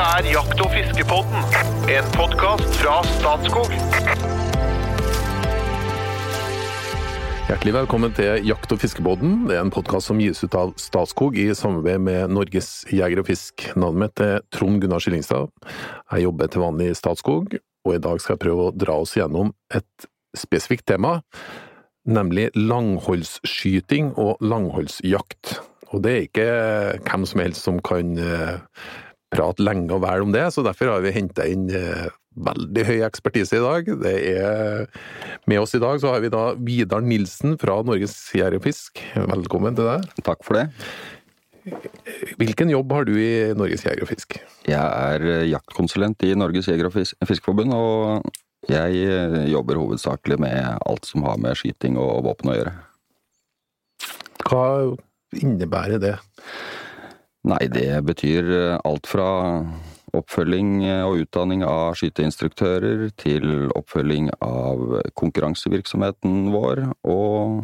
Dette er Jakt- og fiskepodden, en podkast fra Statskog. Hjertelig velkommen til Jakt- og fiskebåten. Det er en podkast som gis ut av Statskog i samarbeid med Norges Jeger og Fisk. Navnet mitt er Trond Gunnar Skillingstad. Jeg jobber til vanlig i Statskog, og i dag skal jeg prøve å dra oss gjennom et spesifikt tema, nemlig langholdsskyting og langholdsjakt. Og det er ikke hvem som helst som kan eh, prate lenge og vel om det, så derfor har vi henta inn eh, veldig høy ekspertise i dag. Det er Med oss i dag så har vi da Vidar Nilsen fra Norges Jeger og Fisk. Velkommen til deg. Takk for det. Hvilken jobb har du i Norges Jeger og Fisk? Jeg er eh, jaktkonsulent i Norges jeger- og Fis- fiskeforbund, og jeg eh, jobber hovedsakelig med alt som har med skyting og våpen å gjøre. Hva innebærer det? Nei, det betyr eh, alt fra oppfølging og utdanning av skyteinstruktører til oppfølging av konkurransevirksomheten vår, og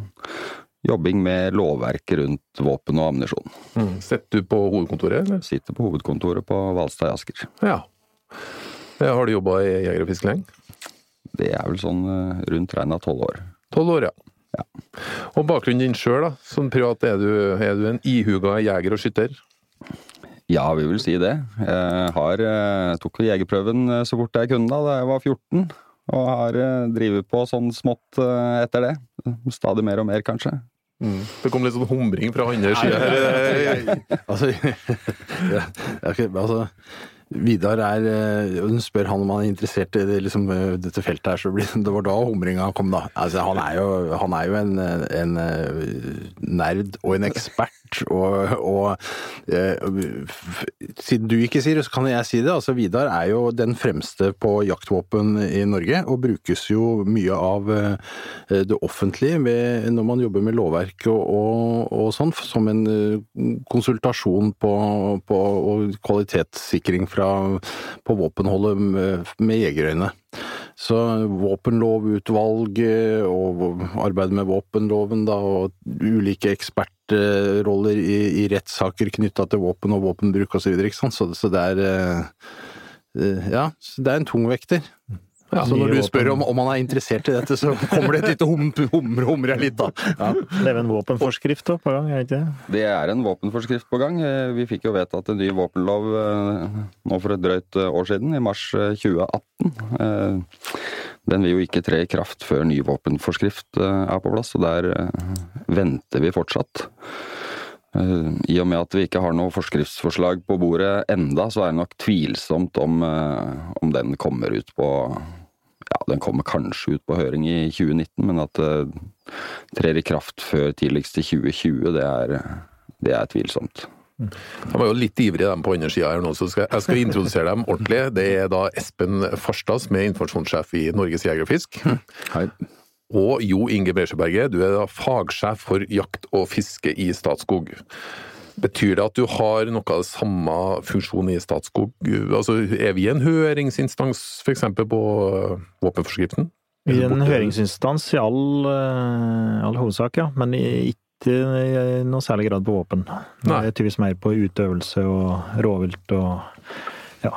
jobbing med lovverket rundt våpen og ammunisjon. Mm. Sitter du på hovedkontoret, eller? Sitter på hovedkontoret på Hvalstad i Asker. Ja. Ja, Har du jobba i Jeger og Fisk lenge? Det er vel sånn eh, rundt regna tolv år. Tolv år, ja. Ja. Og bakgrunnen din sjøl, da? Som privat, er du, er du en ihuga jeger og skytter? Ja, vi vil si det. Jeg har, eh, tok jegerprøven eh, så fort jeg kunne da, da jeg var 14. Og har eh, drevet på sånn smått eh, etter det. Stadig mer og mer, kanskje. Det kom litt sånn humring fra andre sida her. Altså, ja, okay, altså Vidar er eh, Hun spør han om han er interessert i det, liksom, eh, dette feltet her, så blir, det var da humringa kom, da. Altså, han er jo, han er jo en, en eh, nerd og en ekspert, og, og eh, Siden du ikke sier det, så kan jeg si det. Altså, Vidar er jo den fremste på jaktvåpen i Norge, og brukes jo mye av det offentlige ved, når man jobber med lovverk og, og, og sånn, som en konsultasjon på, på og kvalitetssikring fra, på våpenholdet med, med jegerøyne. Så våpenlovutvalg eh, og arbeidet med våpenloven da, og ulike ekspertroller i, i rettssaker knytta til våpen og våpenbruk osv. Så, videre, så, så det er eh, eh, Ja, så det er en tungvekter. Så når du spør om, om han er interessert i dette, så kommer det et lite hum, humre, humrer litt, da. Ja. Det er vel en våpenforskrift på gang, er det ikke det? Det er en våpenforskrift på gang. Eh, Vi fikk jo vedtatt en ny våpenlov eh, nå for et drøyt eh, år siden, i mars eh, 2018. Eh, Den vil jo ikke tre i kraft før ny våpenforskrift er på plass, og der venter vi fortsatt. Eh, I og med at vi ikke har noe forskriftsforslag på bordet enda, så er det nok tvilsomt om, eh, om den kommer ut på Ja, den kommer kanskje ut på høring i 2019, men at det trer i kraft før tidligst i 2020, det er, det er tvilsomt. De var jo litt ivrige dem på andre sida her nå, så skal, jeg skal introdusere dem ordentlig. Det er da Espen Farstad, som er informasjonssjef i Norges Jeger og Fisk. Hei. Og Jo Inge Bresjeberget, du er da fagsjef for jakt og fiske i Statskog. Betyr det at du har noe av det samme funksjon i Statskog? Altså, er vi en høringsinstans f.eks. på øh, våpenforskriften? I er en høringsinstans i all, eh, all hovedsak, ja. Men ikke i noe særlig grad på våpen. Det er tydeligvis mer på utøvelse og rovvilt og ja.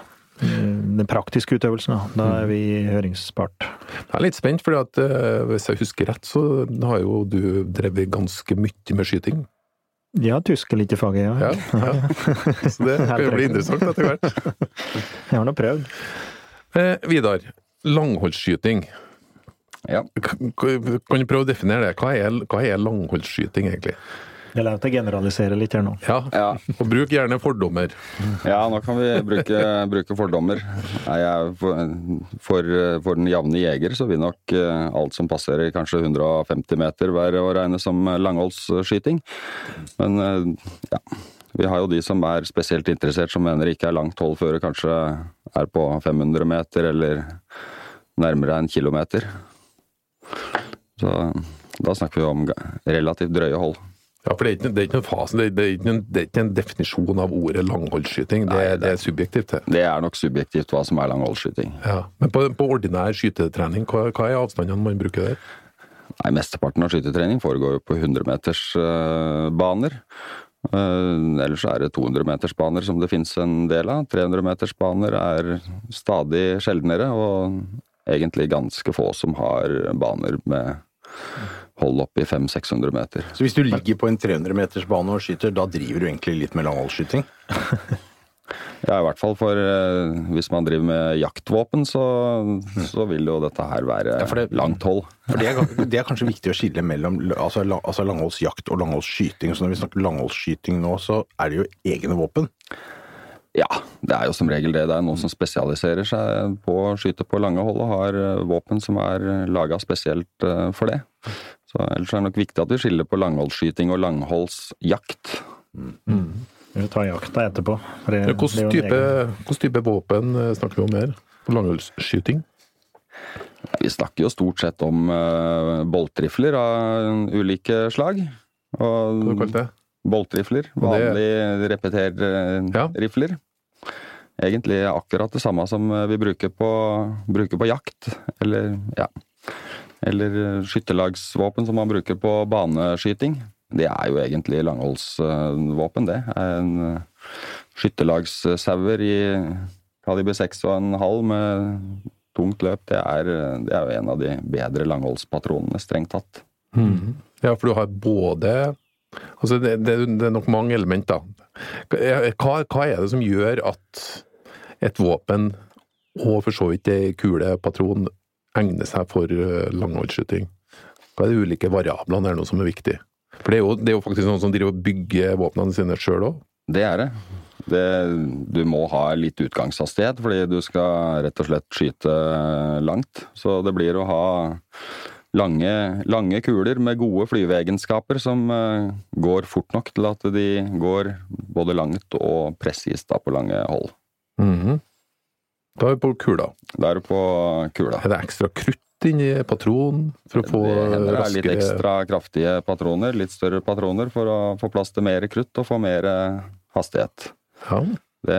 eh, Den praktiske utøvelsen, da. Da er vi høringspart. Jeg er litt spent, for hvis jeg husker rett, så har jo du drevet ganske mye med skyting. Ja, tysker litt i faget, ja. Ja, ja. Så det kan jo bli interessant etter hvert. Jeg har nå prøvd. Eh, Vidar, langholdsskyting. Ja. Kan du prøve å definere det? Hva er, hva er langholdsskyting, egentlig? Jeg lar å generalisere litt her nå. Ja, Ja. og bruk gjerne fordommer. Ja, nå kan vi bruke, bruke fordommer. Nei, jeg, for, for, for den jevne jeger så vil nok eh, alt som passerer kanskje 150 meter være å regne som langholdsskyting. Men eh, ja, vi har jo de som er spesielt interessert, som mener det ikke er langt hold før det kanskje er på 500 meter eller nærmere en kilometer. Så da snakker vi om relativt drøye hold. Ja, for det er ikke, det er ikke en fase, det er, ikke en, det er ikke en definisjon av ordet langholdsskyting. Det, Nei, det- det er subjektivt, det. Det er nok subjektivt hva som er langholdsskyting. Ja. Men på, på ordinær skytetrening, hva, hva er avstandene man bruker der? Nei, Mesteparten av skytetrening foregår jo på 100-meters baner. uh, ellers er det 200-metersbaner som det finnes en del av. 300-metersbaner er stadig sjeldnere, og egentlig ganske få som har baner med hold opp i 500-600 meter. Så hvis du ligger på en 300 meters bane og skyter, da driver du egentlig litt med langholdsskyting? Ja, i hvert fall for eh, hvis man driver med jaktvåpen, så, så vil jo dette her være Ja, det- langt hold. For det er, det er kanskje viktig å skille mellom altså, la- altså langholdsjakt og langholdsskyting. Så når vi snakker langholdsskyting nå, så er det jo egne våpen. Ja, det er jo som regel det. Det er noen som spesialiserer seg på å skyte på lange hold og har eh, våpen som er laga spesielt eh, for det. Så Ellers er det nok viktig at vi skiller på langholdsskyting og langholdsjakt. Vi får ta jakta etterpå. det- Ja, er Hvilken type, type våpen eh, snakker vi om her? På langholdsskyting? Vi snakker jo stort sett om uh, boltrifler av ulike slag. Hva har Og det? boltrifler. Vanlige repeterrifler. Egentlig akkurat det samme som vi bruker på, bruker på jakt. Eller ja. Eller eh, skytterlagsvåpen som man bruker på baneskyting. Det er jo egentlig langholdsvåpen, det. En eh, skytterlagssauer i kaliber 6,5 med tungt løp, det er, det er jo en av de bedre langholdspatronene, strengt tatt. Ja, for du har både Altså, det, det, det er nok mange elementer. Hva, hva er det som gjør at et våpen, og for så vidt ei kule, patron, egner seg for eh, langholdsskyting? Hva er de ulike variablene her nå som er viktig? For det er jo, det er jo faktisk noen som driver og bygger våpnene sine sjøl òg. Det er det. det. Du må ha litt utgangshastighet, fordi du skal rett og slett skyte langt. Så det blir å ha lange, lange kuler med gode flyveegenskaper som eh, går fort nok til at de går både langt og presist på lange hold. Da er vi på kula. Da er du på kula. Er det ekstra krutt inni patronen for å få det det er litt ekstra kraftige patroner, litt større patroner, for å få plass til mer krutt og få mer hastighet. Ja. Det,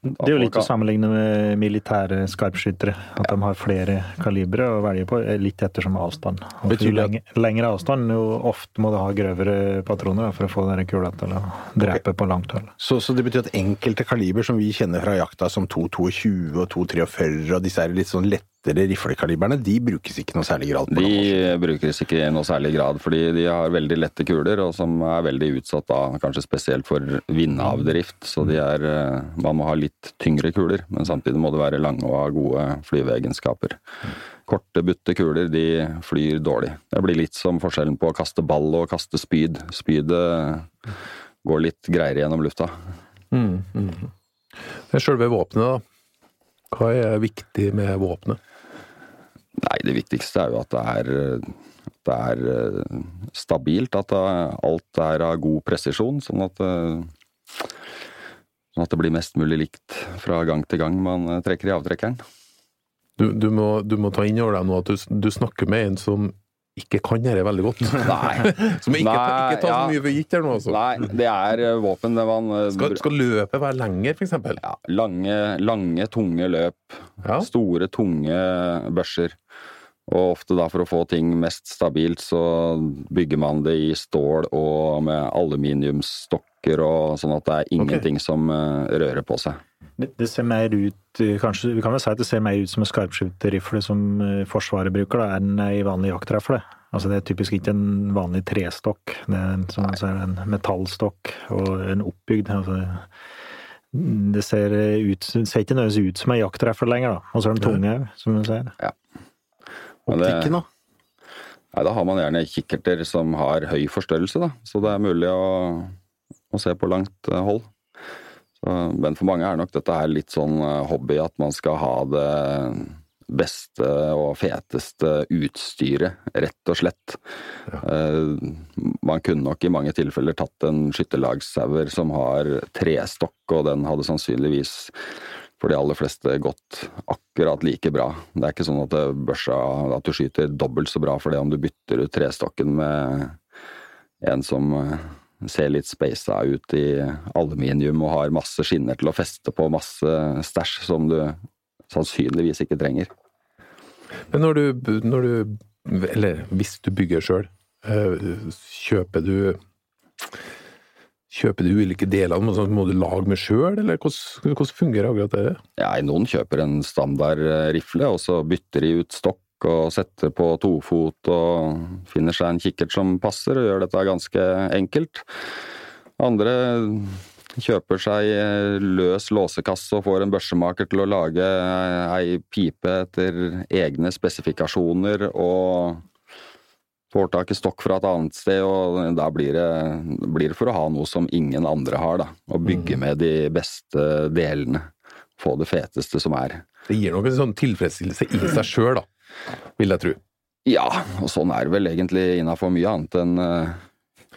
Det er jo litt å sammenligne med militære skarpskyttere. At de har flere kalibre å velge på, eh, litt ettersom avstand. Og Betyr lenge, lengre avstand, jo ofte må du ha grøvere patroner da, for å få den kula til å drepe på langt hold. Så, så det betyr at enkelte kaliber som vi kjenner fra jakta, som 222 og 243 og disse er litt sånn lettere riflekalibrene, de brukes ikke noe særlig grad De brukes ikke i noe særlig grad, fordi de har veldig lette kuler, og som er veldig utsatt da, kanskje spesielt for vindavdrift. Så de er, eh, man må ha litt tyngre kuler, men samtidig må det være lange og ha gode flyveegenskaper. Korte, butte kuler, de flyr dårlig. Det blir litt som forskjellen på å kaste ball og kaste spyd. Spydet går litt greiere gjennom lufta. Mm, mm. Det er Selve våpenet, da. Hva er viktig med våpenet? Nei, det viktigste er jo at det er, at det er eh, stabilt, at det, alt er av god presisjon, sånn at, eh, sånn at det blir mest mulig likt fra gang til gang man eh, trekker i avtrekkeren. Du, du, må, du må ta inn over deg nå at du, du snakker med en som ikke kan dette veldig godt. Nei. Som ikke, Nei, ikke tar så mye for gitt her nå, altså. Nei, det er eh, våpen det man eh, Skal, skal løpet være lenger, eksempel? ja, lange, lange, tunge løp. Ja. Store, tunge børser. Og ofte da for å få ting mest stabilt, så bygger man det i stål og med aluminiumsstokker og sånn at det er ingenting som eh, rører på seg. Det, det ser mer ut eh, kanskje, Vi kan vel si at det ser mer ut som en skarpskytterrifle som eh, Forsvaret bruker, da, enn ei vanlig jaktrifle. Altså Det er typisk ikke en vanlig trestokk. Det er en, som man ser, en metallstokk og en oppbygd. Altså, det ser, ut, ser ikke nødvendigvis ut som ei jaktrifle lenger, da. Og så er den tunge òg, som du ser. Ja. det- Optikken, da? Nei, Da har man gjerne kikkerter som har høy forstørrelse, da. så det er mulig å, å se på langt eh, hold. Så, men for mange er nok dette her litt sånn eh, hobby at man skal ha det beste og feteste utstyret, rett og slett. Eh, Man kunne nok i mange tilfeller tatt en skytterlagssauer som har trestokk, og den hadde sannsynligvis for de aller fleste gått akkurat like bra. Det er ikke sånn at børsa at du skyter dobbelt så bra for det om du bytter ut trestokken med en som ser litt speisa ut i aluminium og har masse skinner til å feste på masse stæsj som du sannsynligvis ikke trenger. Men når du, når du Eller hvis du bygger sjøl, kjøper du Kjøper du ulike deler av den, og så må du lage med sjøl, eller hvordan, hvordan fungerer akkurat det? Ja, noen kjøper en standard eh, rifle, og så bytter de ut stokk og setter på tofot og finner seg en kikkert som passer, og gjør dette ganske enkelt. Andre kjøper seg løs låsekasse og får en børsemaker til å lage ei pipe etter egne spesifikasjoner og får tak i stokk fra et annet sted, og da blir det, blir det for å ha noe som ingen andre har, da. Og bygge med de beste delene. Få det feteste som er. Det gir nok en sånn tilfredsstillelse i seg sjøl, da, vil jeg tro. Ja, og sånn er det vel egentlig innafor mye annet enn uh,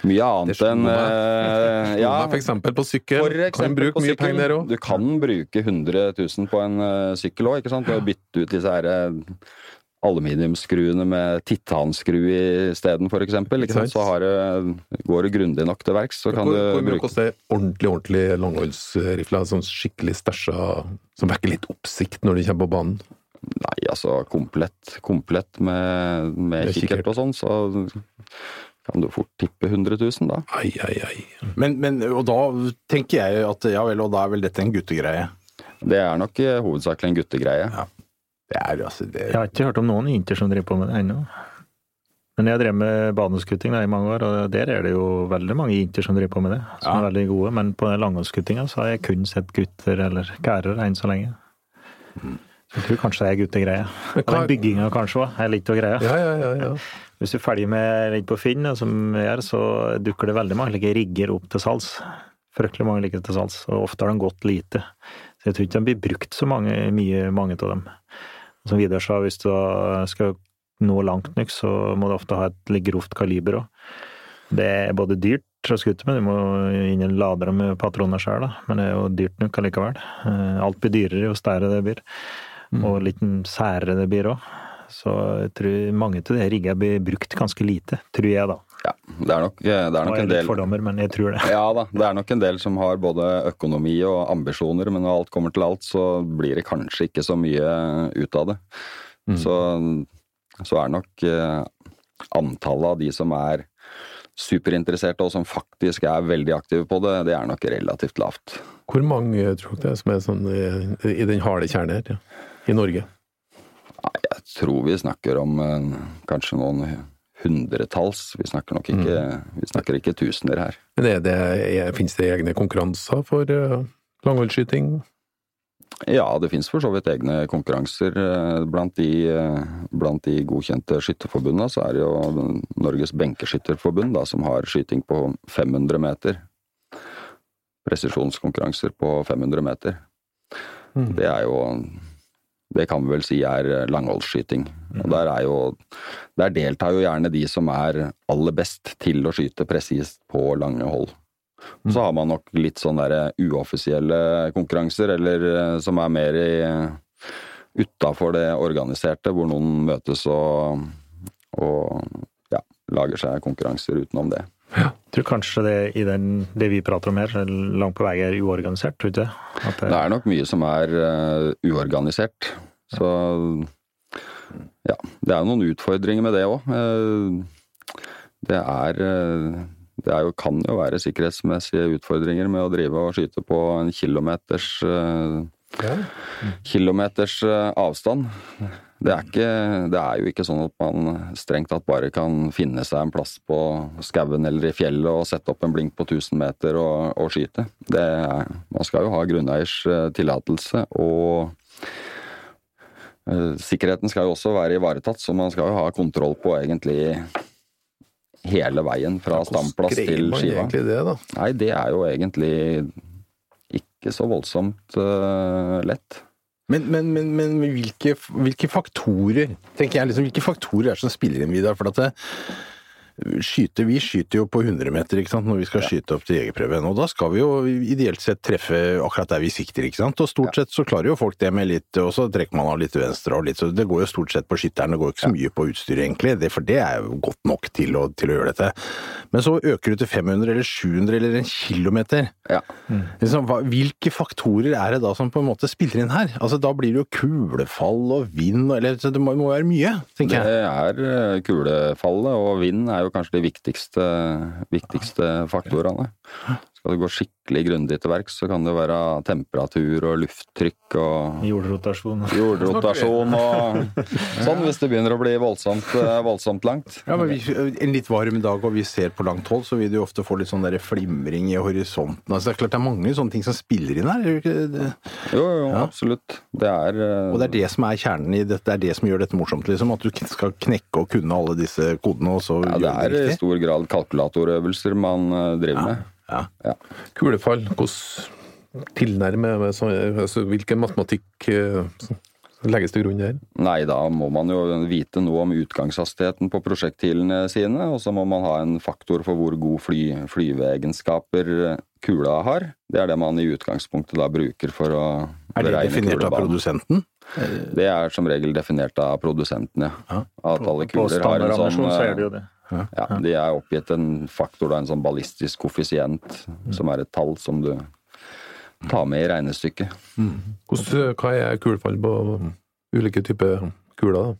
mye annet enn uh, Ja, for eksempel på sykkel. Eksempel kan bruke mye penger der òg. Du kan bruke 100 000 på en uh, sykkel òg, ikke sant? Og bytte ut disse her uh, aluminiumsskruene med titanskru isteden, for eksempel. Ikke sant? Så har det, går du grundig nok til verks, så kan Hvor, du hvor mye bruke koster ordentlig ordentlig langholdsrifler? Sånn skikkelig stæsja som vekker litt oppsikt når de kommer på banen? Nei, altså komplett, komplett med, med kikkert kikkert. og sånn, så kan du fort tippe 100 000 da. Ai, ai, ai. Men, men, og da tenker jeg at ja vel, og da er vel dette en guttegreie. Det er nok eh, hovedsakelig en guttegreie. Ja. Det er altså det Jeg har ikke hørt om noen jenter som driver på med det ennå. Men jeg drevet med baneskutting i mange år, og der er det jo veldig mange jenter som driver på med det. Som Ja. er veldig gode. Men på langholdsskuttinga så har jeg kun sett gutter eller kærer enn så lenge. Så jeg tror kanskje det er guttegreie. Hva- den bygginga kanskje òg er litt av greia. Ja, ja, ja. ja. Hvis du følger med litt på Finn, som jeg gjør, så dukker det veldig mange like rigger opp til salgs. Fryktelig mange like til salgs, og ofte har de gått lite. Så jeg tror ikke de blir brukt så mange, mye, mange av dem. Som Vidar sa, hvis du skal nå langt nok, så må du ofte ha et litt grovt kaliber òg. Det er både dyrt å skutte med, du må inn i en dem med patroner sjøl, men det er jo dyrt nok allikevel. Eh, Alt blir dyrere jo større det blir, og litt særere det blir òg. Så jeg tror mange av de rigget blir brukt ganske lite, tror jeg da. Ja, det er nok, eh, det er nok en del fordommer, men jeg tror det. Ja da, det er nok en del som har både økonomi og ambisjoner, men når alt kommer til alt, så blir det kanskje ikke så mye ut av det. Så, så er nok eh, antallet av de som er superinteresserte og som faktisk er veldig aktive på det, det er nok relativt lavt. Hvor mange tror du det er som er sånn i, i den harde kjernen her, ja. I Norge? Jeg tror vi snakker om eh, kanskje noen hundretalls. Vi snakker nok ikke, vi snakker ikke tusener her. Men er det, er, finnes det egne konkurranser for uh, langholdsskyting? Ja, det finnes for så vidt egne konkurranser. Eh, Blant de, eh, blant de godkjente skytterforbundene så er det jo Norges benkeskytterforbund da, som har skyting på 500 meter. Presisjonskonkurranser på 500 meter. Mm. Det er jo Det kan vi vel si er langholdsskyting. Og der er jo Der deltar jo gjerne de som er aller best til å skyte presist på lange hold. Så har man nok litt sånn derre uoffisielle konkurranser, eller eh, som er mer i utafor det organiserte, hvor noen møtes og, og ja, lager seg konkurranser utenom det. Jeg tror kanskje det i den, det vi prater om her, er langt på vei er uorganisert, tror du ikke? At det, Det er nok mye som er uh, uorganisert. Så ja, det er jo noen utfordringer med det òg. det er uh, det er jo, kan jo være sikkerhetsmessige utfordringer med å drive og skyte på en kilometers eh, kilometers eh, avstand. Det er, ikke, det er jo ikke sånn at man strengt tatt bare kan finne seg en plass på skauen eller i fjellet og sette opp en blink på 1000 meter og, og skyte. Det er, man skal jo ha grunneiers eh, tillatelse, og uh, sikkerheten skal jo også være ivaretatt, så man skal jo ha kontroll på egentlig hele veien fra stamplass Hvordan til greier man skiva. egentlig det, da? Nei, det er jo egentlig ikke så voldsomt uh, lett. Men, men, men, men hvilke, hvilke faktorer tenker jeg liksom, hvilke faktorer er det som spiller inn, Vidar? For at det, skyte, vi skyter jo på 100 meter ikke sant, når vi skal skyte opp til jegerprøven. Og da skal vi jo ideelt sett treffe akkurat der vi sikter. ikke sant? Og stort sett så klarer jo folk det med litt Og så trekker man av litt venstre og litt, så det går jo stort sett på skytteren. Det går ikke så mye på utstyret, egentlig. Det, for det er jo godt nok til å, til å gjøre dette. Men så øker du til 500 eller 700 eller en kilometer. Ja. Liksom, hva, hvilke faktorer er det da som på en måte spiller inn her? Altså Da blir det jo kulefall og vind eller, Det må, jo være mye, tenker jeg. Det er eh, kulefallet, og vind er jo kanskje de viktigste, viktigste faktorene. Skal du gå skikkelig grundig til verks, så kan det være temperatur og lufttrykk og Jordrotasjon. jordrotasjon og sånn, hvis det begynner å bli voldsomt, eh, voldsomt langt. Ja, men vi, En litt varm dag og vi ser på langt hold, så vil du ofte få litt sånn der flimring i horisonten. Altså, det er klart det er mange sånne ting som spiller inn her. er det det? Jo, jo, Ja. absolutt. Det er eh, Og det er det som er kjernen i dette, det er det som gjør dette morsomt, liksom. At du skal knekke og kunne alle disse kodene, og så ja, det gjøre er i stor grad kalkulatorøvelser man driver driver med. Ja. Ja. Kulefall, hvordan tilnærmer med så, altså, Hvilken matematikk eh, legges til grunn der? Nei, da må man jo vite noe om utgangshastigheten på prosjektilene sine, og så må man ha en faktor for hvor god fly, flyveegenskaper kula har. Det er det man i utgangspunktet da bruker for å Er det definert definert av produsenten? Det er som regel definert av produsenten, ja. Ja. At alle kuler har en sånn så er det eh, jo det. Ja, de er oppgitt en faktor, da, en sånn ballistisk koeffisient, som er et tall som du tar med i regnestykket. Hvordan, hva er kulefall på ulike typer kuler? da?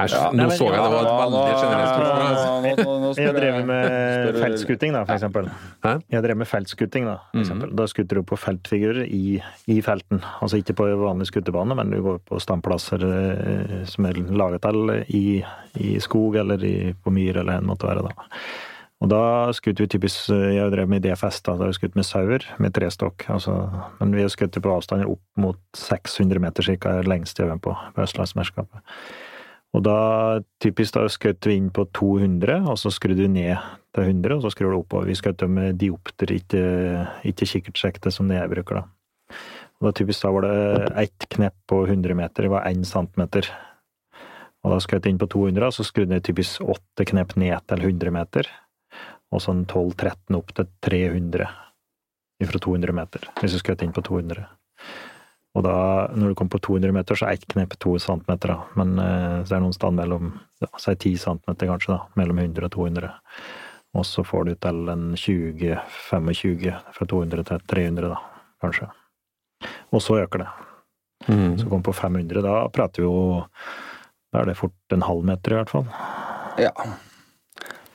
Æsj, Ja. nå så jeg det var et veldig generelt spørsmål. Jeg har drevet med feltskuting, da, for eksempel. Hæ? Jeg drevet med feltskuting, da, for eksempel. Da skutter du på feltfigurer i, i felten. Altså ikke på vanlig skuttebane, men du går på standplasser eh, som er laget til i, i skog eller i, på myr eller en måte å være, da. Og da skutt vi typisk Jeg har drevet med DFS, da. Da har vi skutt med sauer med trestokk. Altså, men vi har skutt på avstander opp mot 600 meter cirka, er lengst jeg har vært på på Østlandsmesterskapet. Og da typisk da skjøt vi inn på 200, og så skrur du ned til 100, og så skrur du oppover. Vi skjøt med diopter, ikke, ikke kikkertsekte som det jeg bruker, da. Og da typisk da var det ett knepp på 100 meter, det var 1 centimeter. Og da skjøt jeg inn på 200, og så skrudde jeg typisk åtte knepp ned til 100 meter. Og sånn 12-13 opp til 300 fra 200 meter, hvis du skjøt inn på 200. Og da, når du kommer på 200 meter, så er ett knep 2 centimeter, da. Men eh, så er det noen stand mellom ja, si 10 centimeter, kanskje, da. Mellom 100 og 200. Og så får du til en 20-25 fra 200 til 300, da, kanskje. Og så øker det. Mm. Så kommer på 500, da prater vi jo Da er det fort en halv meter, i hvert fall. Ja.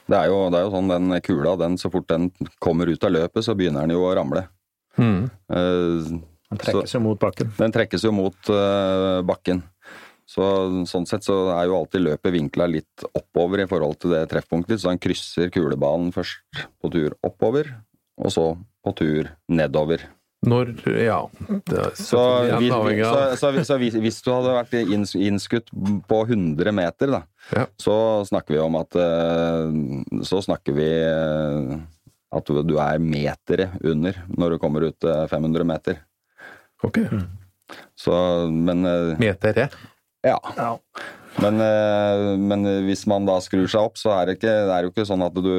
Det er, jo, det er jo sånn den kula, den, så fort den kommer ut av løpet, så begynner den jo å ramle. Mm. Eh, Den trekkes jo mot bakken. Den trekkes jo mot uh, bakken. Så, sånn sett så er jo alltid løpet vinkla litt oppover i forhold til det treffpunktet. Så han krysser kulebanen først på tur oppover, og så på tur nedover. Når Ja. Så, hvis, så, så, så hvis, hvis du hadde vært innskutt på 100 meter, da, Ja. så snakker vi om at eh, Så snakker vi eh, at du, du er meteret under når du kommer ut eh, 500 meter. Ok. Så, men Meter, Metere. Ja. Ja. Men, eh, men hvis man da skrur seg opp, så er det, ikke, det er jo ikke sånn at du,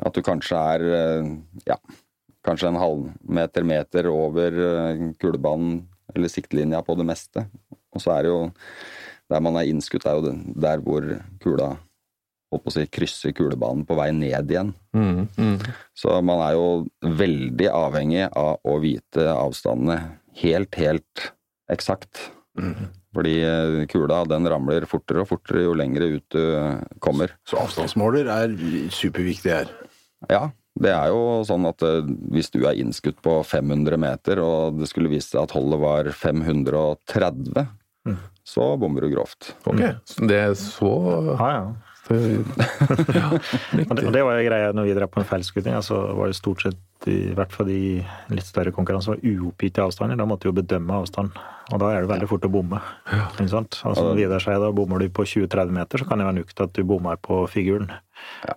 at du kanskje er eh, ja, kanskje en halvmeter, meter over eh, kulebanen eller siktlinja på det meste. Og så er det jo Der man er innskutt, er jo der hvor kula holdt på å si, krysser kulebanen på vei ned igjen. Mm. Mm. Så man er jo veldig avhengig av å vite avstandene helt, helt eksakt. Fordi eh, kula den ramler fortere og fortere jo lengre ut du kommer. Så avstandsmåler er superviktig her. Ja, det er jo sånn at eh, hvis du er innskutt på 500 meter, og det skulle vise seg at holdet var 530, så bommer du grovt. Ok, det er så Ja, ja. ja, Og det, og det var jo greia når vi drev på med feilskuting. Altså var det stort sett, i hvert fall i litt større konkurranse var uoppgitte avstander. Da måtte du jo bedømme avstand. Og da er det veldig fort å bomme. Ikke sant? Altså Vidar sier da bommer du på 20-30 meter, så kan det være nukt at du bommer på figuren.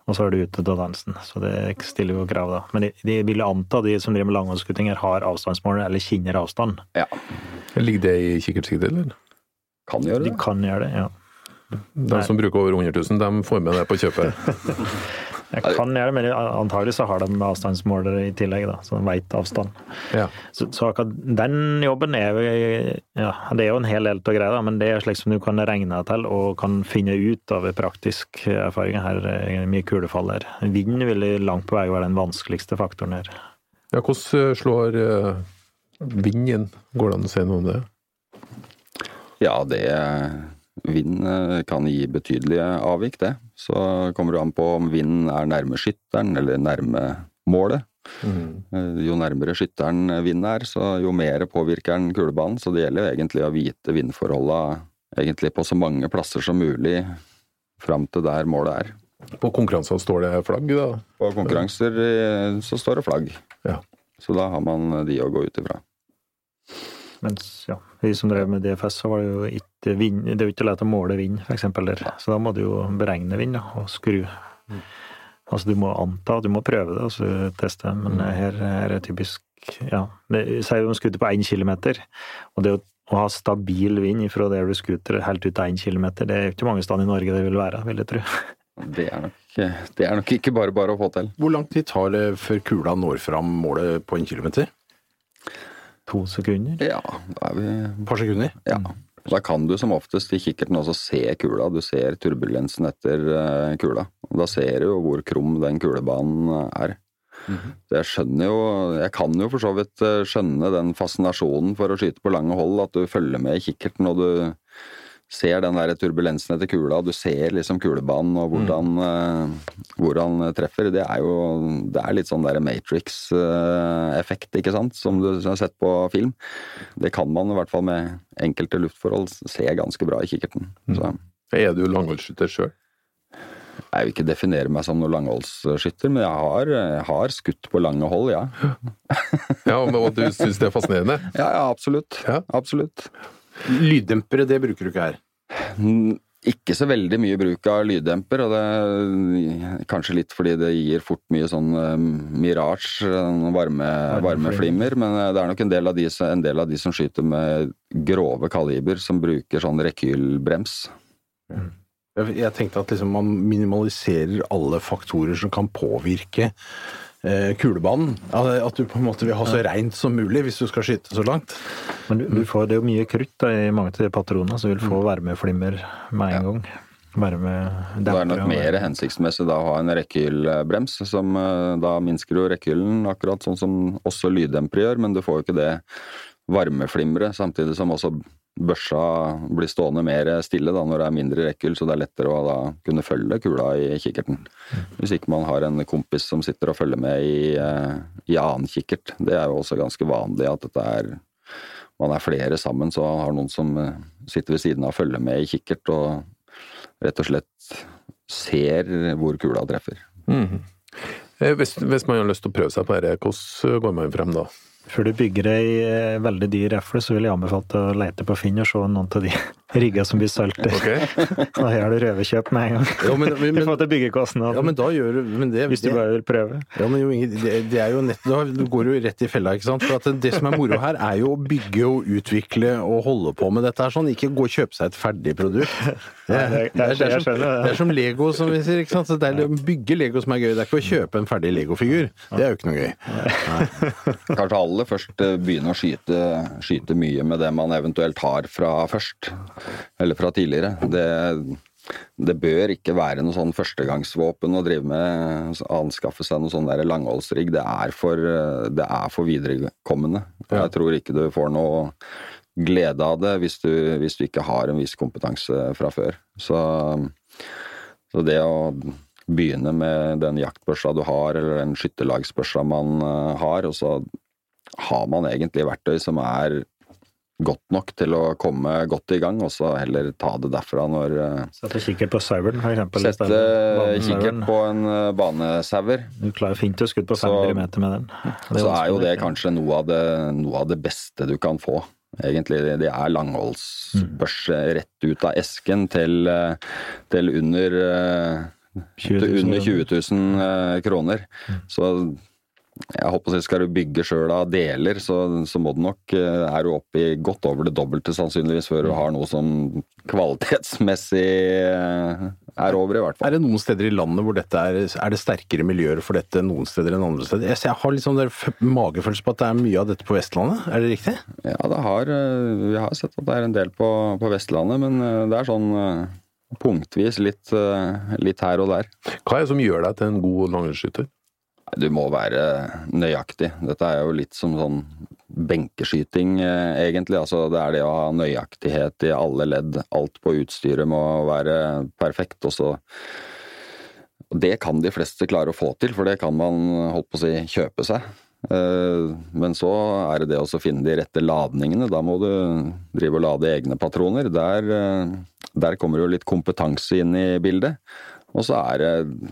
Og så er du ute til dansen. Så det stiller jo krav, da. Men de, de vil anta, de som driver med langholdsskuting, har avstandsmål eller kjenner avstand. Ja, Ligger det i kikkertsikte, eller? kan gjøre det. De kan gjøre det, ja. De som bruker over 100 000, de får med det på kjøpet. Jeg kan gjøre det, men antagelig så har de avstandsmålere i tillegg, da, så de veit avstand. Ja. Så, så akkurat den jobben er jo ja, det er jo en hel del av greia, men det er slik som du kan regne deg til og kan finne ut av praktisk erfaring. Her er mye kulefall her. Vind vil langt på vei være den vanskeligste faktoren her. ja, hvordan slår uh, vind inn? Går det an å si noe om det? Ja, det Vind eh, kan gi betydelige avvik, det. Så kommer det an på om vinden er nærme skytteren eller nærme målet. Mm. Jo nærmere skytteren vinden er, så jo mer påvirker den kulebanen. Så det gjelder jo egentlig å vite vindforholda egentlig på så mange plasser som mulig fram til der målet er. På konkurranser står det flagg, da? På konkurranser eh, så står det flagg, Ja. så da har man de å gå ut ifra. Mens ja, vi som drev med DFS, så var det jo ikke vind, det er jo ikke lett å måle vind, for eksempel der. Så da må du jo beregne vind da, og skru. Altså du må anta, du må prøve det, og så teste. Men her, her er typisk ja, det sier jo om skuter på én kilometer, og det å, å ha stabil vind fra der du skuter helt ut til én kilometer, det er jo ikke mange steder i Norge det vil være, vil jeg tro. Det er, nok, det er nok ikke bare bare å få til. Hvor lang tid tar det før kula når fram målet på en kilometer? To sekunder. Ja, da er vi Et par sekunder? Ja. Da kan du som oftest i kikkerten også se kula. Du ser turbulensen etter eh, kula. Da ser du jo hvor krum den kulebanen er. er. -hmm. jeg skjønner jo Jeg kan jo for så vidt eh, skjønne den fascinasjonen for å skyte på lange hold, at du følger med i kikkerten og du ser den der turbulensen etter kula, du ser liksom kulebanen og hvordan, eh, hvor han treffer. Det er jo det er litt sånn der Matrix-effekt, ikke sant, som du har sett på film. Det kan man i hvert fall med enkelte luftforhold se ganske bra i kikkerten. Så Er du langholdsskytter sjøl? jeg vil ikke definere meg som noen langholdsskytter, men jeg har, jeg har skutt på lange hold, ja. Ja, men og du syns det er fascinerende? Ja, ja, absolutt. Ja. Absolutt. Lyddempere, det bruker du ikke her. Ikke så veldig mye bruk av lyddemper, og det kanskje litt fordi det gir fort mye sånn eh, mirage, noen varme, varmeflimmer, men eh, det er nok en del, av de, en del av de som skyter med grove kaliber, som bruker sånn rekylbrems. Jeg jeg tenkte at liksom man minimaliserer alle faktorer som kan påvirke kulebanen. At du på en måte vil ha så reint som mulig hvis du skal skyte så langt. Men du, du får, det er jo mye krutt da, i mange av de patronene, så du vil få varmeflimmer med en gang. Det er nok mer hensiktsmessig da å ha en rekkehyllbrems, som eh, da minsker jo rekkehyllen, akkurat sånn som også lyddempere gjør, men du får jo ikke det varmeflimret, samtidig som også børsa blir stående mer stille da når det er mindre rekkehull, så det er lettere å da kunne følge kula i kikkerten. Hvis ikke man har en kompis som sitter og følger med i, eh, i annen kikkert. Det er jo også ganske vanlig at dette er man er flere sammen, så har noen som eh, sitter ved siden av og følger med i kikkert, og rett og slett ser hvor kula treffer. Eh, Hvis, hvis man har lyst til å prøve seg på dette, hvordan går man frem da? Før du bygger ei eh, veldig dyr refle, så vil jeg anbefale å lete på Finn og se noen av de rigga som blir solgt der. Da gjør du røverkjøp med en gang. Ja, men, men, I forhold til byggekostnaden. ja, men da gjør du men det, hvis du bare vil prøve. ja, men jo, det, det er jo nett, da går du rett i fella, ikke sant? For at det som er moro her, er jo å bygge og utvikle og holde på med dette her sånn. Ikke gå og kjøpe seg et ferdig produkt. Det, det- det, er, er som, det. det er som Lego, som vi sier. ikke sant? Så Det er å bygge Lego som er gøy. Det er ikke å kjøpe en ferdig Lego-figur. Det er jo ikke noe gøy. Kanskje aller først begynner begynne å skyte, skyte mye med det man eventuelt har fra først, eller fra tidligere. Det, det bør ikke være noe sånn førstegangsvåpen å drive med, anskaffe seg noe sånn langholdsrigg. Det er for, det er for viderekommende. Jeg tror ikke du får noe glede av det hvis du, hvis du ikke har en viss kompetanse fra før. Så, så det å begynne med den jaktbørsa du har, eller den skytterlagsbørsa man eh, har, og så har man egentlig verktøy som er godt nok til å komme godt i gang, og så heller ta det derfra når eh, Sette kikkert på saueren, for eksempel. Sette stedet. kikkert på en eh, banesauer. Du klarer fint å skutte på Så- 5 mm med den. Er Så er jo det kanskje noe av det, noe av det beste du kan få. Egentlig, det- er langholdsbørse rett ut av esken til, eh, til under eh, 20 000 til under 20 000 eh, kroner. Så jeg håper å skal du bygge sjøl av deler, så, så må du nok eh, Er du oppe i godt over det dobbelte sannsynligvis før du har noe som kvalitetsmessig eh, er over, i hvert fall. Er det noen steder i landet hvor dette er, er det sterkere miljøer for dette noen steder enn andre steder? Jeg, jeg har litt sånn magefølelse på at det er mye av dette på Vestlandet, er det riktig? Ja, det har, eh, vi har sett at det er en del på, på Vestlandet, men det er sånn punktvis litt, litt her og der. Hva er det som gjør deg til en god langholdsskytter? Du må være nøyaktig. Dette er jo litt som sånn benkeskyting, eh, egentlig. Altså, det er det å ha nøyaktighet i alle ledd. Alt på utstyret må være perfekt. Og det kan de fleste klare å få til, for det kan man holdt på å si kjøpe seg. Eh, Men så er det det å finne de rette ladningene. Da må du drive og lade egne patroner. Der, eh, der kommer jo litt kompetanse inn i bildet. Og så er det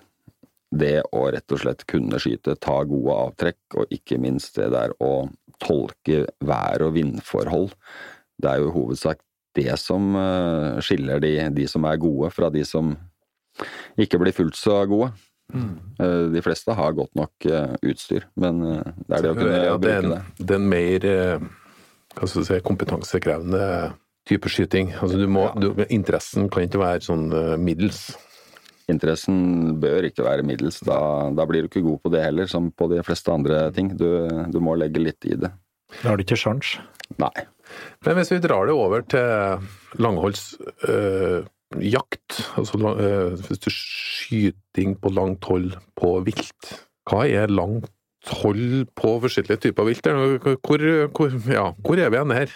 det å rett og slett kunne skyte, ta gode avtrekk, og ikke minst det der å tolke vær- og vindforhold. Det er jo i hovedsak det som eh, skiller de, de som er gode, fra de som ikke blir fullt så gode. Mm. De fleste har godt nok eh, utstyr, men eh, det er det å kunne Ja, bruke det. en, det er en mer eh, hva skal si, kompetansekrevende type skyting. Altså, du må, du, interessen kan ikke være sånn eh, middels. Interessen bør ikke være middels. Da, da blir du ikke god på det heller, som på de fleste andre ting. Du, du må legge litt i det. Da har du ikke sjans. Nei. Men hvis vi drar det over til langholdsjakt, øh, altså eh, du skyting på langt hold på vilt, hva er langt hold på forskjellige typer vilt? Hvor, hvor, ja, hvor er vi hen her?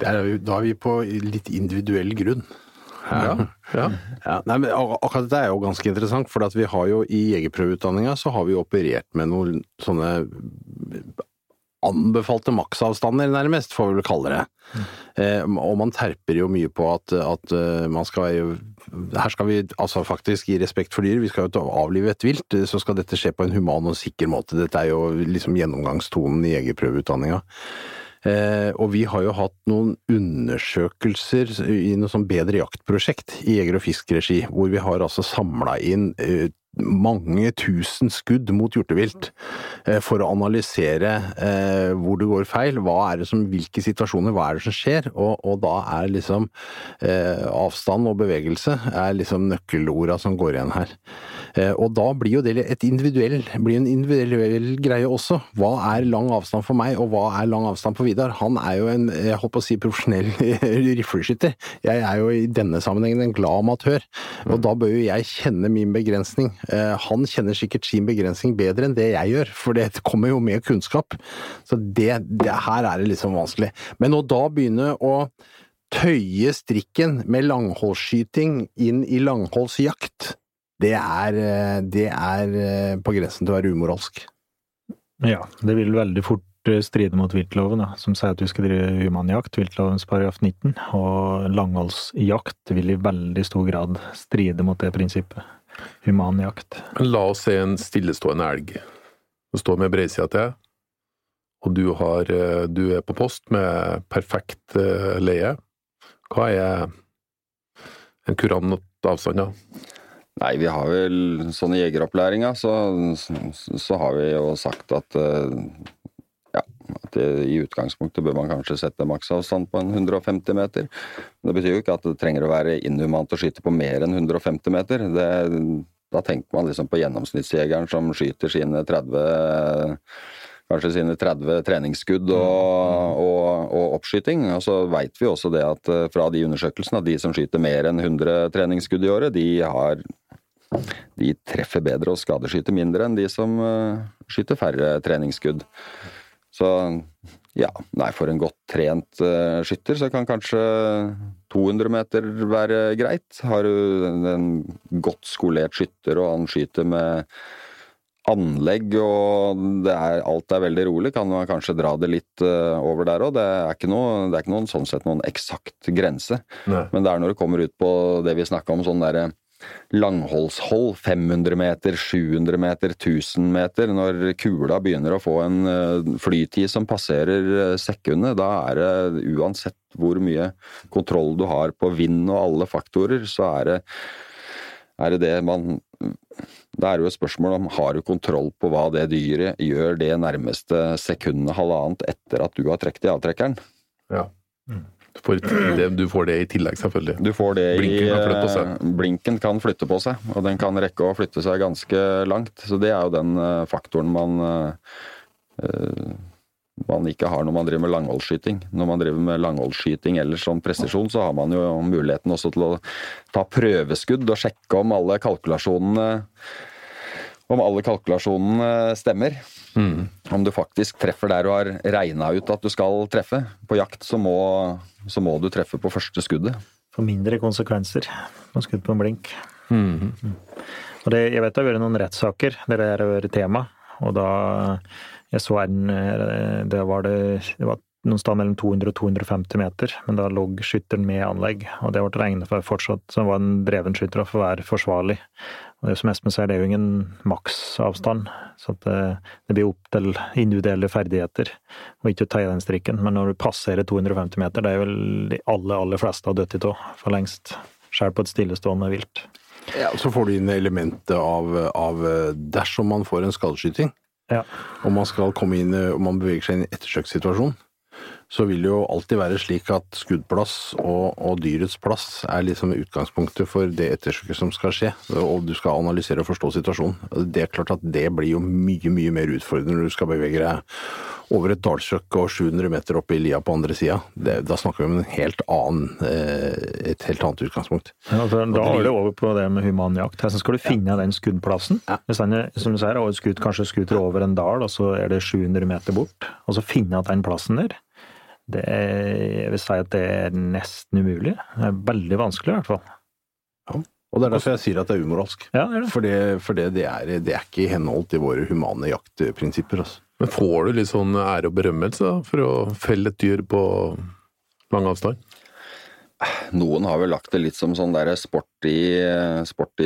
Der er vi, da er vi på litt individuell grunn. Ja, ja. Ja, nei, men akkurat dette er jo ganske interessant, for at vi har jo i jegerprøveutdanninga så har vi operert med noen sånne anbefalte maksavstander, nærmest, får vi vel kalle det. Eh, og man terper jo mye på at, at eh, man skal være Her skal vi altså faktisk gi respekt for dyr, vi skal jo avlive et vilt, så skal dette skje på en human og sikker måte. Dette er jo liksom gjennomgangstonen i jegerprøveutdanninga. Eh, og vi har jo hatt noen undersøkelser i noe sånn bedre jaktprosjekt i Jeger og Fisk-regi, hvor vi har altså samla inn eh, mange tusen skudd mot hjortevilt eh, for å analysere eh, hvor det går feil, hva er det som, hvilke situasjoner, hva er det som skjer, og, og da er liksom eh, avstand og bevegelse er liksom nøkkelorda som går igjen her. Og da blir jo det et individuell, blir en individuell greie også. Hva er lang avstand for meg, og hva er lang avstand for Vidar? Han er jo en, jeg på å si, profesjonell rifleskytter. Jeg er jo i denne sammenhengen en glad amatør, og da bør jo jeg kjenne min begrensning. Eh, Han kjenner sikkert sin begrensning bedre enn det jeg gjør, for det kommer jo med kunnskap. Så det, det her er det liksom vanskelig. Men å da begynne å tøye strikken med langholdsskyting inn i langholdsjakt, det er, eh, det er eh, på grensen til å være umoralsk. Ja, det vil veldig fort stride mot viltloven, som sier at vi skal drive humanjakt, viltlovens paragraf 19. Og langholdsjakt vil i veldig stor grad stride mot det prinsippet. Humanjakt. Men la oss se en stillestående elg. Du står med breisida til, og du, har, eh, du er på post med perfekt eh, leie. Hva er en kurant avstand, da? Nei, vi har vel sånn i jegeropplæringa, så, så, så har vi jo sagt at ja, at i utgangspunktet bør man kanskje sette maksavstand på en 150 meter. Men det betyr jo ikke at det trenger å være inhumant å skyte på mer enn 150 meter. Det, da tenker man liksom på gjennomsnittsjegeren som skyter sine 30 Kanskje sine 30 treningsskudd og, og, og oppskyting. Og så veit vi også det at eh, fra de undersøkelsene at de som skyter mer enn 100 treningsskudd i året, de har de treffer bedre og skadeskyter mindre enn de som eh, skyter færre treningsskudd. Så ja, nei, for en godt trent uh, skytter så kan kanskje 200 meter være greit. Har du en, en godt skolert skytter og han skyter med anlegg og det er, alt er veldig rolig, kan man kanskje dra det litt uh, over der òg. Det det er ikke noen, sånn sett noen eksakt grense. Nei. Men det er når det kommer ut på det vi snakka om, sånn derre langholdshold, 500 meter, 700 meter, 1000 meter, når kula begynner å få en eh, flytid som passerer eh, sekundet, da er det uansett hvor mye kontroll du har på vind og alle faktorer, så er det er det det man Da er det jo et spørsmål om har du kontroll på hva det dyret gjør det nærmeste sekundet, halvannet etter at du har trukket i avtrekkeren. Ja. Du får, det, du får det i tillegg, selvfølgelig. Du får det Blinken i kan flytte på seg. eh, Blinken kan flytte på seg, og den kan rekke å flytte seg ganske langt. Så det er jo den eh, faktoren man eh, man ikke har når man driver med langholdsskyting. Når man driver med langholdsskyting eller som presisjon, så har man jo muligheten også til å ta prøveskudd og sjekke om alle kalkulasjonene om alle kalkulasjonene stemmer. Mm. Om du faktisk treffer der du har regna ut at du skal treffe. På jakt så må, så må du treffe på første skuddet. For mindre konsekvenser på skudd på en blink. Og det, jeg vet det har vært noen rettssaker der det har vært tema, og da jeg så en eh, Det var, det, det var noen sted mellom 200 og 250 meter, men da lå skytteren med anlegg, og det ble regnet for fortsatt som var en dreven skytter og for å være forsvarlig. Og det som Espen sier, det er jo ingen maksavstand, så det, det blir opp til individuelle ferdigheter, og ikke ta i den strikken. Men når du passerer 250 meter, det er vel de aller, aller fleste har dødd tå for lengst, selv på et stillestående vilt. Ja, Så får du inn elementet av, av dersom man får en skadeskyting, Ja. og man skal komme inn, og man beveger seg inn i ettersøkssituasjon, så vil det jo alltid være slik at skuddplass og, og dyrets plass er liksom utgangspunktet for det ettersøket som skal skje, og du skal analysere og forstå situasjonen. Det er klart at det blir jo mye, mye mer utfordrende når du skal bevege deg over et dalsøkk og 700 meter opp i lia på andre sida. Da snakker vi om en helt annen, eh, et helt annet utgangspunkt. Ja, for da er det over på det med human jakt. Hvordan skal du finne den skuddplassen? Ja. Hvis den er, som du sier, skutt, kanskje skuter over en dal, og så er det 700 meter bort, og så finne den plassen der, det er, jeg vil si at det er nesten umulig. Det er veldig vanskelig, i hvert fall. Og det er derfor jeg sier at det er umoralsk. Ja, det er det. For, det, for det, det, er, det er ikke i henhold til våre humane jaktprinsipper. Altså. Men får du litt sånn ære og berømmelse da, for å felle et dyr på lang avstand? Noen har vel lagt det litt som sånn der sport i,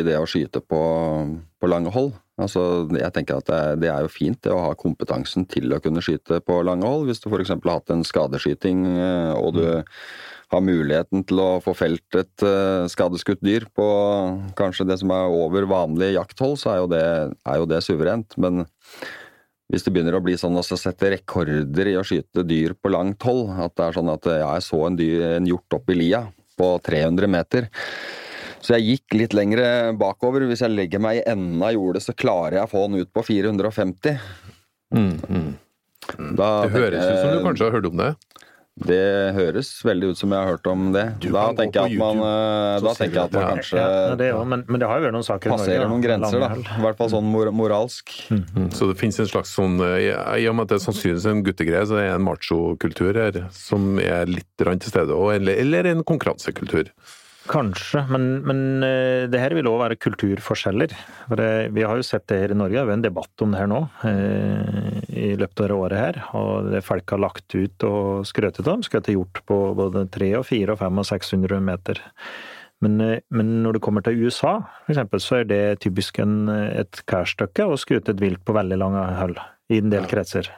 det å skyte på, på lange hold. Altså, jeg tenker at det er, det er jo fint det å ha kompetansen til å kunne skyte på lange hold. Hvis du f.eks. har hatt en skadeskyting eh, og du har muligheten til å få felt et eh, skadeskutt dyr på kanskje det som er over vanlig jakthold, så er jo det, er jo det suverent. Men hvis det begynner å bli sånn å sette rekorder i å skyte dyr på langt hold, at det er sånn at ja, jeg så en, dyr, en hjort opp i lia på 300 meter, så jeg gikk litt lengre bakover. Hvis jeg legger meg i enden av jordet, så klarer jeg å få den ut på 450. Mm, mm. Da Det høres ut som du kanskje har hørt om det? Det høres veldig ut som jeg har hørt om det. Du Da kan gå tenker jeg at man, YouTube, da tenker jeg at man kanskje Ja, det er jo, men, men det har jo vært noen saker passerer Norge. noen grenser, da. I hvert fall sånn mor moralsk. Mm. Så det finnes en slags sånn eh, I og med at det er sannsynligvis en guttegreie, så er det en machokultur her som er litt til stede, eller, eller en konkurransekultur. Kanskje, men, men eh, det her vil òg være kulturforskjeller. For det, vi har jo sett det her i Norge, det er en debatt om det her nå eh, i løpet av det året her. Og det folk har lagt ut og skrøtet om, skal til gjort på både 3 og 4 og 5 og 600 meter. Men, eh, men når det kommer til USA, for eksempel, så er det typisk en, et kærstykke å skrute et vilt på veldig lange hull i en del kretser.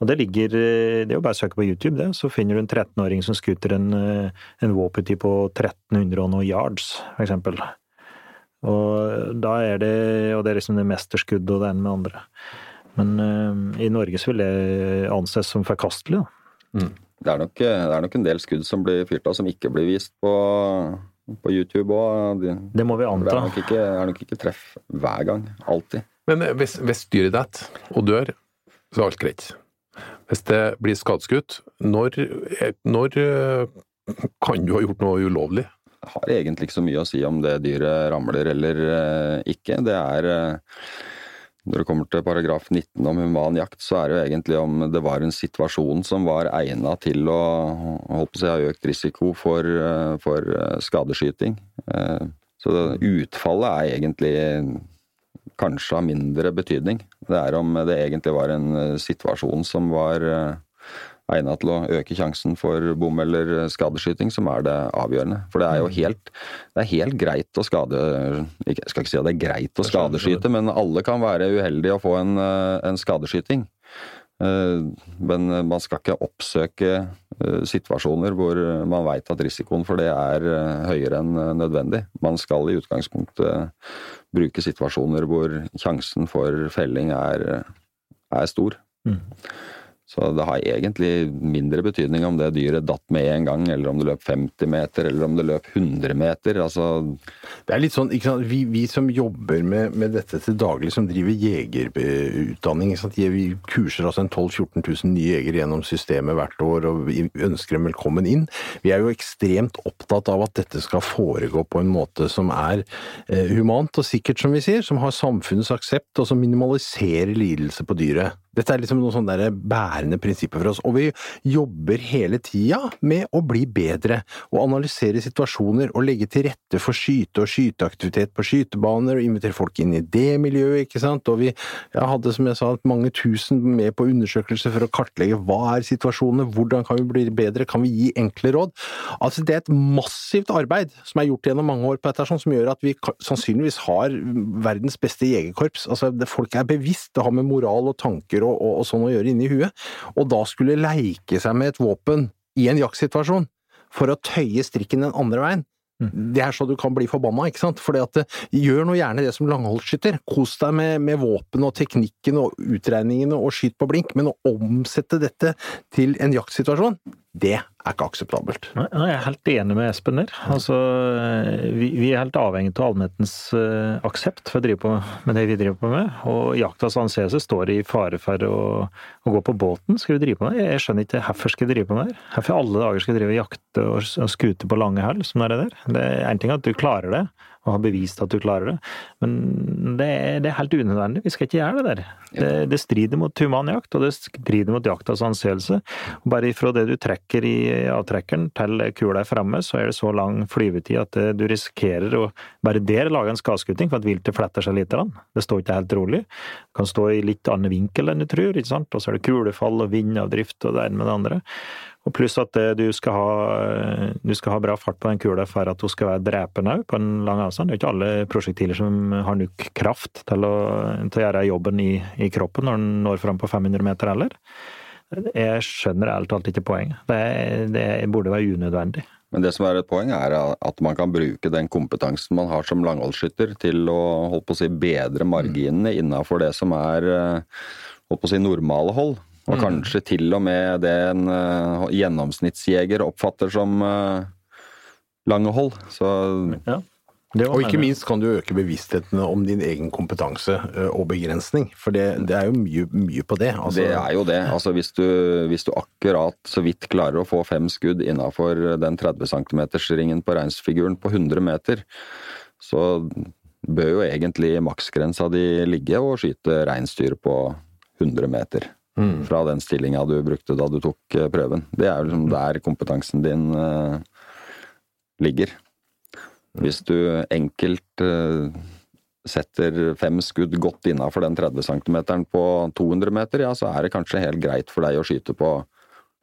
Og det ligger eh, Det er jo bare å søke på YouTube, det. Så finner du en 13-åring som skuter en, eh, en wapiti på 1300 og noe yards, for eksempel. Og da er det Og det er liksom det mesterskuddet og det ene med det andre. Men uh, i Norge så vil det anses som forkastelig, da. Det er, nok, det er nok en del skudd som blir fyrt av som ikke blir vist på, på YouTube òg. Det Det må vi er anta. nok, ikke, er nok ikke treff hver gang. Alltid. Men hvis, hvis dyret detter og dør, så er alt greit. Hvis det blir skadeskutt, når, eh, når eh, kan du ha gjort noe ulovlig? Det har egentlig ikke så mye å si om det dyret ramler eller eh, ikke. Det er Når det kommer til paragraf 19 om human jakt, så er det jo egentlig om det var en situasjon som var egna til å å si, ha økt risiko for, for skadeskyting. Så utfallet er egentlig kanskje av mindre betydning. Det er om det egentlig var en eh, situasjon som var eh, egnet til å øke sjansen for bom eller skadeskyting, som er det avgjørende. For det er jo helt, det er helt greit å skade Jeg skal ikke si at det er greit å skadeskyte, men alle kan være uheldige å få en, eh, en skadeskyting. Eh, Men man skal ikke oppsøke eh, situasjoner hvor man veit at risikoen for det er eh, høyere enn eh, nødvendig. Man skal i utgangspunktet bruke situasjoner hvor sjansen for felling er, er stor. Mm. Så det har egentlig mindre betydning om det dyret datt med en gang, eller om det løp 50 meter, eller om det løp 100 meter. Altså, Det er litt sånn? Vi, vi som jobber med, med dette til daglig, som driver jegerutdanning, vi kurser altså en 12 000-14 000 nye jegere gjennom systemet hvert år, og vi ønsker dem velkommen inn. Vi er jo ekstremt opptatt av at dette skal foregå på en måte som er eh, humant og sikkert, som vi sier, som har samfunnets aksept, og som minimaliserer lidelse på dyret. Dette er liksom noen sånne bærende prinsipper for oss, og vi jobber hele tida med å bli bedre, og analysere situasjoner og legge til rette for skyte og skyteaktivitet på skytebaner, og invitere folk inn i det miljøet, ikke sant, og vi hadde, som jeg sa, mange tusen med på undersøkelser for å kartlegge hva er situasjonene, hvordan kan vi bli bedre, kan vi gi enkle råd? Altså, det er et massivt arbeid som er gjort gjennom mange år på dette, sånn, som gjør at vi sannsynligvis har verdens beste jegerkorps. Altså, folk er bevisst, det har med moral og tanker og, og, og sånn å gjøre inni huet. Og da skulle leike seg med et våpen i en jaktsituasjon for å tøye strikken den andre veien. Det er så du kan bli forbanna, ikke sant? Fordi at eh, Gjør nå gjerne det som langholdsskytter. Kos deg med, med våpen og teknikken og utregningene og skyt på blink, men å omsette dette til en jaktsituasjon, det er ikke akseptabelt. Nei, Jeg er helt enig med Espen der. Altså, vi, vi er helt avhengig av allmennhetens uh, aksept for å drive på med det vi driver på med. Og jaktas anseelse står i fare for å, å gå på båten. Skal vi drive på med det? Jeg skjønner ikke hvorfor skal vi drive på med det. Hvorfor i alle dager skal vi drive jakte og, og skute på lange hell som det er der? Det er en ting at du klarer det, og har bevist at du klarer det, men det er, det er helt unødvendig. Vi skal ikke gjøre det der. Det, det strider mot human jakt, og det strider mot jaktas anseelse. Bare ifra det du trekker i avtrekkeren til kula er framme, så er det så lang flyvetid at eh, du risikerer å bare der lage en skadeskyting for at viltet fletter seg litt. Det står ikke helt rolig. Det kan stå i litt annen vinkel enn du tror, ikke sant. Og så er det kulefall og vindavdrift og det ene med det andre. Og pluss at eh, du skal, ha, eh, du skal ha bra fart på den kula for at hun skal være drepende på en lang avstand. Det er ikke alle prosjektiler som har nok kraft til å, til å gjøre jobben i, i kroppen når den når fram på 500 meter heller. Jeg skjønner ærlig talt ikke poenget. Det, det burde være unødvendig. Men det som er et poeng, er at man kan bruke den kompetansen man har som langholdsskytter til å holdt på å si, bedre marginene innafor det som er eh, holdt på å si, normale hold. Og kanskje til og med det en uh, gjennomsnittsjeger oppfatter som uh, lange hold. Så Ja. Det Og ikke minst kan du øke bevisstheten om din egen kompetanse ø, og begrensning, for det, det er jo mye, mye på det. Altså, det er jo det. Altså hvis du, hvis du akkurat så vidt klarer å få fem skudd innafor den 30 cm-ringen på reinsfiguren på 100 meter, så bør jo egentlig maksgrensa di ligge og skyte reinsdyr på 100 meter. Fra den stillinga du brukte da du tok eh, prøven. Det er jo liksom der kompetansen din eh, ligger. Hvis du enkelt eh, setter fem skudd godt innafor den 30 cm på 200 meter, ja, så er det kanskje helt greit for deg å skyte på,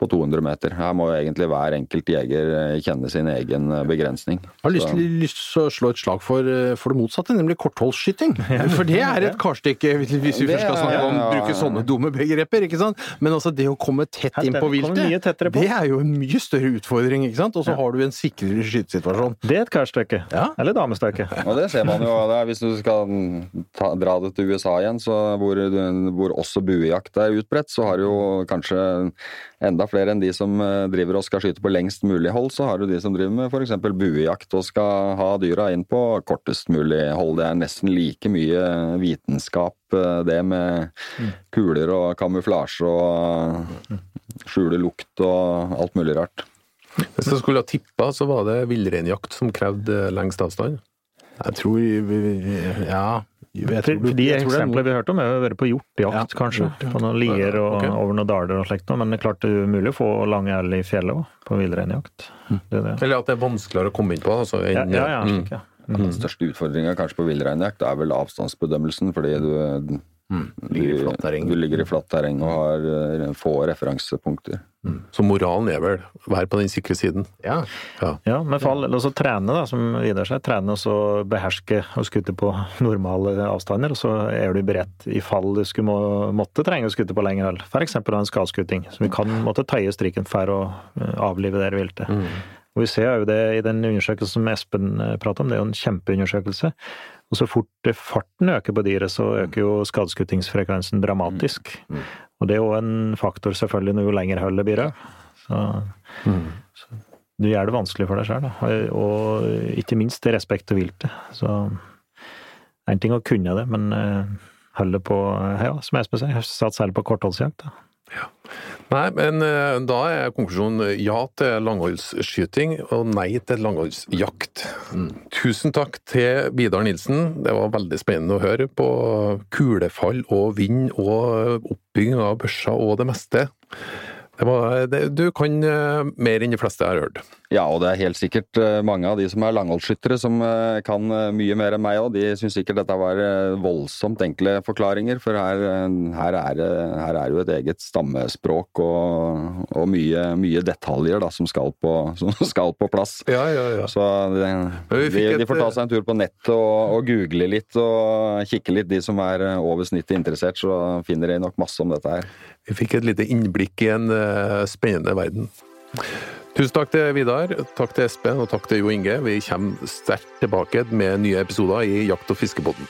på 200 meter. Her må jo egentlig hver enkelt jeger eh, kjenne sin egen eh, begrensning. Jeg har lyst, Så- til- lyst til å slå et slag for, for det motsatte, nemlig kortholdsskyting. For det er et karstykke, hvis vi Det først skal snakke om å bruke sånne dumme begreper, ikke sant. Men altså det å komme tett inn på viltet, det er jo en mye større utfordring, ikke sant. Og så har du en sikrere skytesituasjon. Det er et karstykke. Ja. Eller damestykke. Og det ser man jo. Det er, hvis du skal ta, dra det til USA igjen, så hvor, hvor også buejakt er utbredt, så har du jo kanskje enda flere enn de som eh, driver og skal skyte på lengst mulig hold, så har du de som driver med f.eks. buejakt og skal ha dyra inn på kortest mulig hold. Det er nesten like mye vitenskap eh, det med kuler og kamuflasje og skjule lukt og alt mulig rart. Hvis jeg skulle ha tippa, så var det villreinjakt som krevde lengst avstand. Jeg tror Ja. Jeg For, tror, for de jeg tror eksemplene vi har hørt om, har vært på hjortejakt, Ja, kanskje. hjort, ja. På noen lier og okay. over noen daler og slikt noe. Men det er klart det er mulig å få lange elg i fjellet òg, på villreinjakt. Det er. Eller at det er vanskeligere å komme inn på. Altså, enn, ja, ja, mm. slik, ja. Den største utfordringa kanskje på villreinjakt er vel avstandsbedømmelsen, fordi du, ligger i flatt terreng. du ligger i flatt terreng og har uh, få referansepunkter. Så moralen er vel være på den sikre siden. Ja. Ja. Ja, men fall, eller så trene, da, som Vidar sier. Trene og så beherske og skutte på normale avstander. Og så er du beredt i fall du skulle må, måtte trenge å skutte på lengre hold. F.eks. en skadeskuting, som vi kan måtte tøye strikken for å eh, avlive det viltet. Og Vi ser jo det i den undersøkelsen som Espen eh, prater om, det er jo en kjempeundersøkelse. Og så fort farten øker på dyret, så øker jo skadeskuttingsfrekvensen dramatisk. Og det er jo en faktor selvfølgelig når jo lenger hullet blir av. Så, så du gjør det vanskelig for deg sjøl, og, og ikke minst i respekt til viltet. Så en ting å kunne det, men hullet på ja, som Espen sier, satt selv på kortholdsjakt. da. Nei, men eh, da er konklusjonen ja til langholdsskyting og nei til langholdsjakt. Tusen takk til Vidar Nilsen. Det var veldig spennende å høre på kulefall og vind og oppbygging av børser og det meste. Det var, det, du kan eh, mer enn de fleste jeg har hørt. Ja, og det er helt sikkert eh, mange av de som er langholdsskyttere som eh, kan eh, mye mer enn meg òg. De syns sikkert dette var eh, voldsomt enkle forklaringer, for her, eh, her, er, her er jo et eget stammespråk og, og mye, mye detaljer da, som skal på, som skal på plass. Ja, ja, ja. Så det, de, de får ta seg en tur på nettet og, og google litt og kikke litt, de som er eh, over snittet interessert, så finner de nok masse om dette her. Vi fikk et lite innblikk i en eh, spennende verden. Tusen takk til Vidar, takk til Espen og takk til Jo Inge. Vi kommer sterkt tilbake med nye episoder i Jakt- og fiskebåten.